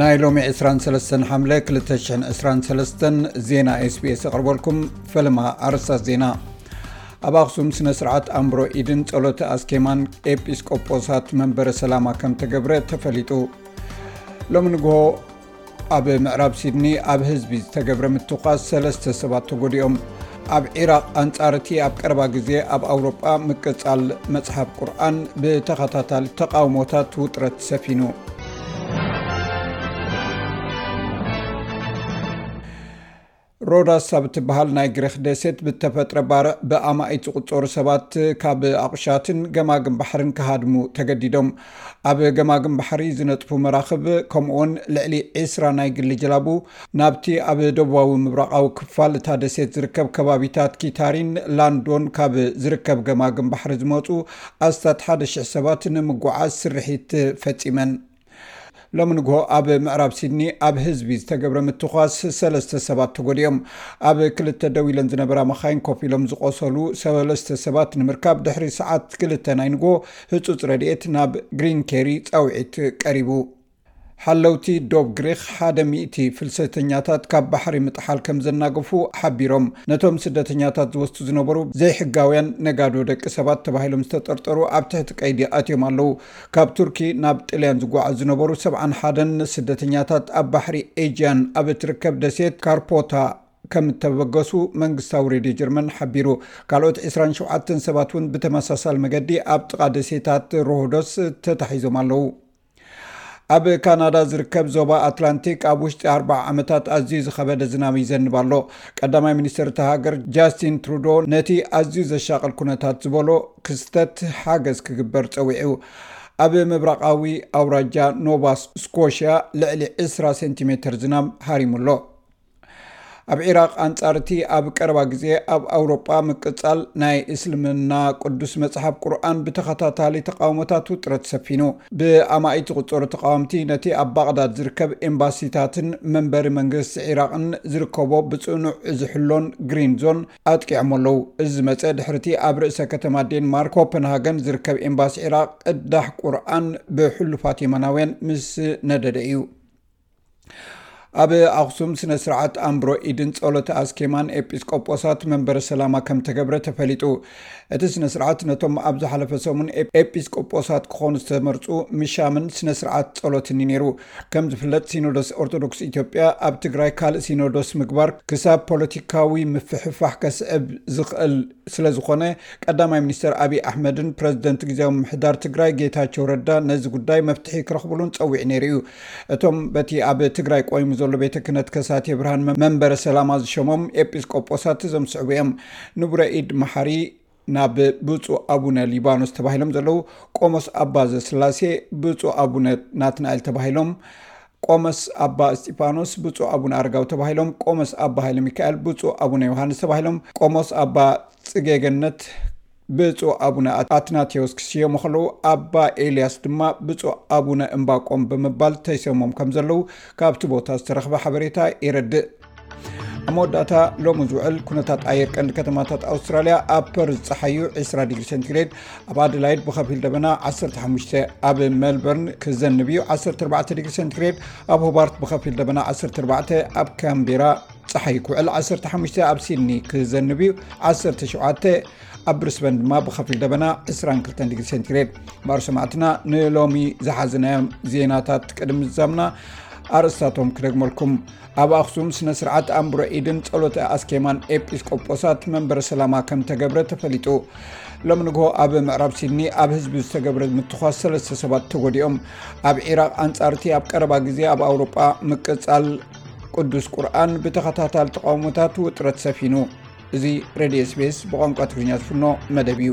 ናይ ሎሚ 23 ሓምለ 223 ዜና ስbs ኣቕርበልኩም ፈለማ ኣርስታት ዜና ኣብ ኣክሱም ስነ ስርዓት ኣምሮ ኢድን ጸሎተ ኣስኬማን ኤጲስቆጶሳት መንበረ ሰላማ ከም ተገብረ ተፈሊጡ ሎሚ ንግሆ ኣብ ምዕራብ ሲድኒ ኣብ ህዝቢ ዝተገብረ ምትኳስ ሰለስተ ሰባት ተጎዲኦም ኣብ ዒራቅ ኣንጻር እቲ ኣብ ቀረባ ግዜ ኣብ ኣውሮጳ ምቅጻል መጽሓፍ ቁርን ብተኸታታሊ ተቃውሞታት ውጥረት ሰፊኑ ሮዳስ ኣብ እትበሃል ናይ ግሪኽ ደሴት ብእተፈጥረ ባርዕ ብኣማኢት ዝቝጸሩ ሰባት ካብ ኣቝሻትን ገማግም ባሕርን ክሃድሙ ተገዲዶም። ኣብ ገማግም ባሕሪ ዝነጥፉ መራኽብ ከምኡውን ልዕሊ ዕስራ ናይ ግሊ ጀላቡ ናብቲ ኣብ ደቡባዊ ምብራቓዊ ክፋል እታ ደሴት ዝርከብ ከባቢታት ኪታሪን ላንዶን ካብ ዝርከብ ገማግም ባሕሪ ዝመጹ ኣስታት ሓደ ሽሕ ሰባት ንምጕዓዝ ስርሒት ፈጺመን። ሎሚ ንግሆ ኣብ ምዕራብ ሲድኒ ኣብ ህዝቢ ዝተገብረ ምትኳስ ሰለስተ ሰባት ተጎዲኦም ኣብ ክልተ ደው ኢለን ዝነበራ መኻይን ኮፍ ኢሎም ዝቆሰሉ ሰለስተ ሰባት ንምርካብ ድሕሪ ሰዓት ክልተ ናይ ንግሆ ህፁፅ ረድኤት ናብ ግሪን ኬሪ ፃውዒት ቀሪቡ ሓለውቲ ዶብ ግሪክ ሓደ ሚእቲ ፍልሰተኛታት ካብ ባሕሪ ምጥሓል ከም ዘናገፉ ሓቢሮም ነቶም ስደተኛታት ዝወስቱ ዝነበሩ ዘይሕጋውያን ነጋዶ ደቂ ሰባት ተባሂሎም ዝተጠርጠሩ ኣብ ትሕቲ ቀይዲ ኣትዮም ኣለው ካብ ቱርኪ ናብ ጥልያን ዝጓዓዙ ዝነበሩ ሰብዓን ሓደን ስደተኛታት ኣብ ባሕሪ ኤጂያን ኣብ እትርከብ ደሴት ካርፖታ ከም እተበገሱ መንግስታዊ ሬድዮ ጀርመን ሓቢሩ። ካልኦት ዕስራን ሸውዓተን ሰባት እውን ብተመሳሳሊ መገዲ ኣብ ጥቓ ደሴታት ሮሆዶስ ተታሒዞም ኣለዉ። ኣብ ካናዳ ዝርከብ ዞባ ኣትላንቲክ ኣብ ውሽጢ ኣርብዓ ዓመታት ኣዝዩ ዝኸበደ ዝናብ ይዘንብ ኣሎ። ቀዳማይ ሚኒስተር እታ ሃገር ጃስቲን ትሩዶ ነቲ ኣዝዩ ዘሻቕል ኩነታት ዝበሎ ክስተት ሓገዝ ክግበር ጸዊዑ። ኣብ ምብራቓዊ ኣውራጃ ኖቫ ስኮሽያ ልዕሊ ዕስራ ሴንቲሜተር ዝናም ሃሪሙ ኣሎ። ኣብ ዒራቕ ኣንጻር እቲ ኣብ ቀረባ ግዜ ኣብ ኣውሮጳ ምቅጻል ናይ እስልምና ቅዱስ መጽሓፍ ቁርኣን ብተኸታታሊ ተቓውሞታት ውጥረት ሰፊኑ። ብኣማኢት ዝቝጸሩ ተቓወምቲ ነቲ ኣብ ባቕዳድ ዝርከብ ኤምባሲታትን መንበሪ መንግስቲ ዒራቕን ዝርከቦ ብጽኑዕ ዝሕሎን ግሪን ዞን ኣጥቂዖሞ ኣለዉ። እዚ ዝመጸ ድሕሪ'ቲ ኣብ ርእሰ ከተማ ዴንማርክ ኮፐንሃገን ዝርከብ ኤምባሲ ዒራቕ ቅዳሕ ቁርኣን ብሕሉፋት የመናውያን ምስ ነደደ እዩ። ኣብ ኣክሱም ስነ ስርዓት ኣንብሮ ኢድን ፀሎተ ኣስኬማን ኤጲስቆጶሳት መንበረ ሰላማ ከም ተገብረ ተፈሊጡ እቲ ስነ ስርዓት ነቶም ኣብ ዝሓለፈ ሰሙን ኤጲስቆጶሳት ክኾኑ ዝተመርፁ ምሻምን ስነ ስርዓት ፀሎትን እዩ ነይሩ ከም ዝፍለጥ ሲኖዶስ ኦርቶዶክስ ኢትዮጵያ ኣብ ትግራይ ካልእ ሲኖዶስ ምግባር ክሳብ ፖለቲካዊ ምፍሕፋሕ ከስዕብ ዝኽእል ስለዝኾነ ቀዳማይ ሚኒስትር ኣብይ ኣሕመድን ፕረዚደንት ግዜያዊ ምምሕዳር ትግራይ ጌታቸው ረዳ ነዚ ጉዳይ መፍትሒ ክረኽብሉን ፀዊዑ ነይሩ እዩ። እቶም በቲ ኣብ ትግራይ ቆይሙ ዘሎ ቤተ ክህነት ከሳቴ ብርሃን መንበረ ሰላማ ዝሸሞም ኤጲስቆጶሳት እዞም ዝስዕቡ እዮም። ንቡረ ኢድ መሓሪ ናብ ብፁዕ ኣቡነ ሊባኖስ ተባሂሎም ዘለዉ ቆሞስ ኣባ ዘስላሴ፣ ብፁዕ ኣቡነ ናትናኤል ተባሂሎም ቆመስ ኣባ እስጢፋኖስ ብፁዕ ኣቡነ ኣረጋዊ ተባሂሎም፣ ቆመስ ኣባ ሃይለሚካኤል ብፁዕ ኣቡነ ዮሃንስ ተባሂሎም፣ ቆሞስ ኣባ ጽጌገነት ብፁዕ ኣቡነ ኣትናቴዎስ ክስየሙ ከለዉ ኣባ ኤልያስ ድማ ብፁዕ ኣቡነ እምባቆም ብምባል ተይሰሞም ከም ዘለዉ ካብቲ ቦታ ዝተረኽበ ሓበሬታ የረድእ። ኣብ መወዳእታ ሎሚ ዝውዕል ኩነታት ኣየር ቀንዲ ከተማታት ኣውስትራልያ ኣብ ፐር ዝፀሓዩ 20 ዲግሪ ሰንቲግሬድ ኣብ ኣደላይድ ብከፊል ደበና 15 ኣብ ሜልበርን ክዘንብ እዩ 14 ዲግሪ ሰንቲግሬድ ኣብ ሆባርት ብከፊል ደበና 14 ኣብ ካምቢራ ፀሓይ ክውዕል 15 ኣብ ሲድኒ ክዘንብ እዩ 17 ኣብ ብርስበን ድማ ብከፊል ደበና 22 ዲግሪ ሰንቲግሬድ ባር ሰማዕትና ንሎሚ ዝሓዝናዮም ዜናታት ቅድሚ ዝዛምና ኣርእስታቶም ክደግመልኩም ኣብ ኣክሱም ስነስርዓት ኣንቡረ ኢድን ፀሎተ ኣስኬማን ኤጲስቆጶሳት መንበረ ሰላማ ከም ተገብረ ተፈሊጡ ሎሚ ንግሆ ኣብ ምዕራብ ሲድኒ ኣብ ህዝቢ ዝተገብረ ምትኳስ ሰለስተ ሰባት ተጎዲኦም ኣብ ዒራቅ ኣንፃርቲ ኣብ ቀረባ ግዜ ኣብ ኣውሮጳ ምቅፃል ቅዱስ ቁርን ብተኸታታሊ ተቃውሞታት ውጥረት ሰፊኑ እዚ ሬድዮ ስቤስ ብቋንቋ ትግርኛ ዝፍኖ መደብ እዩ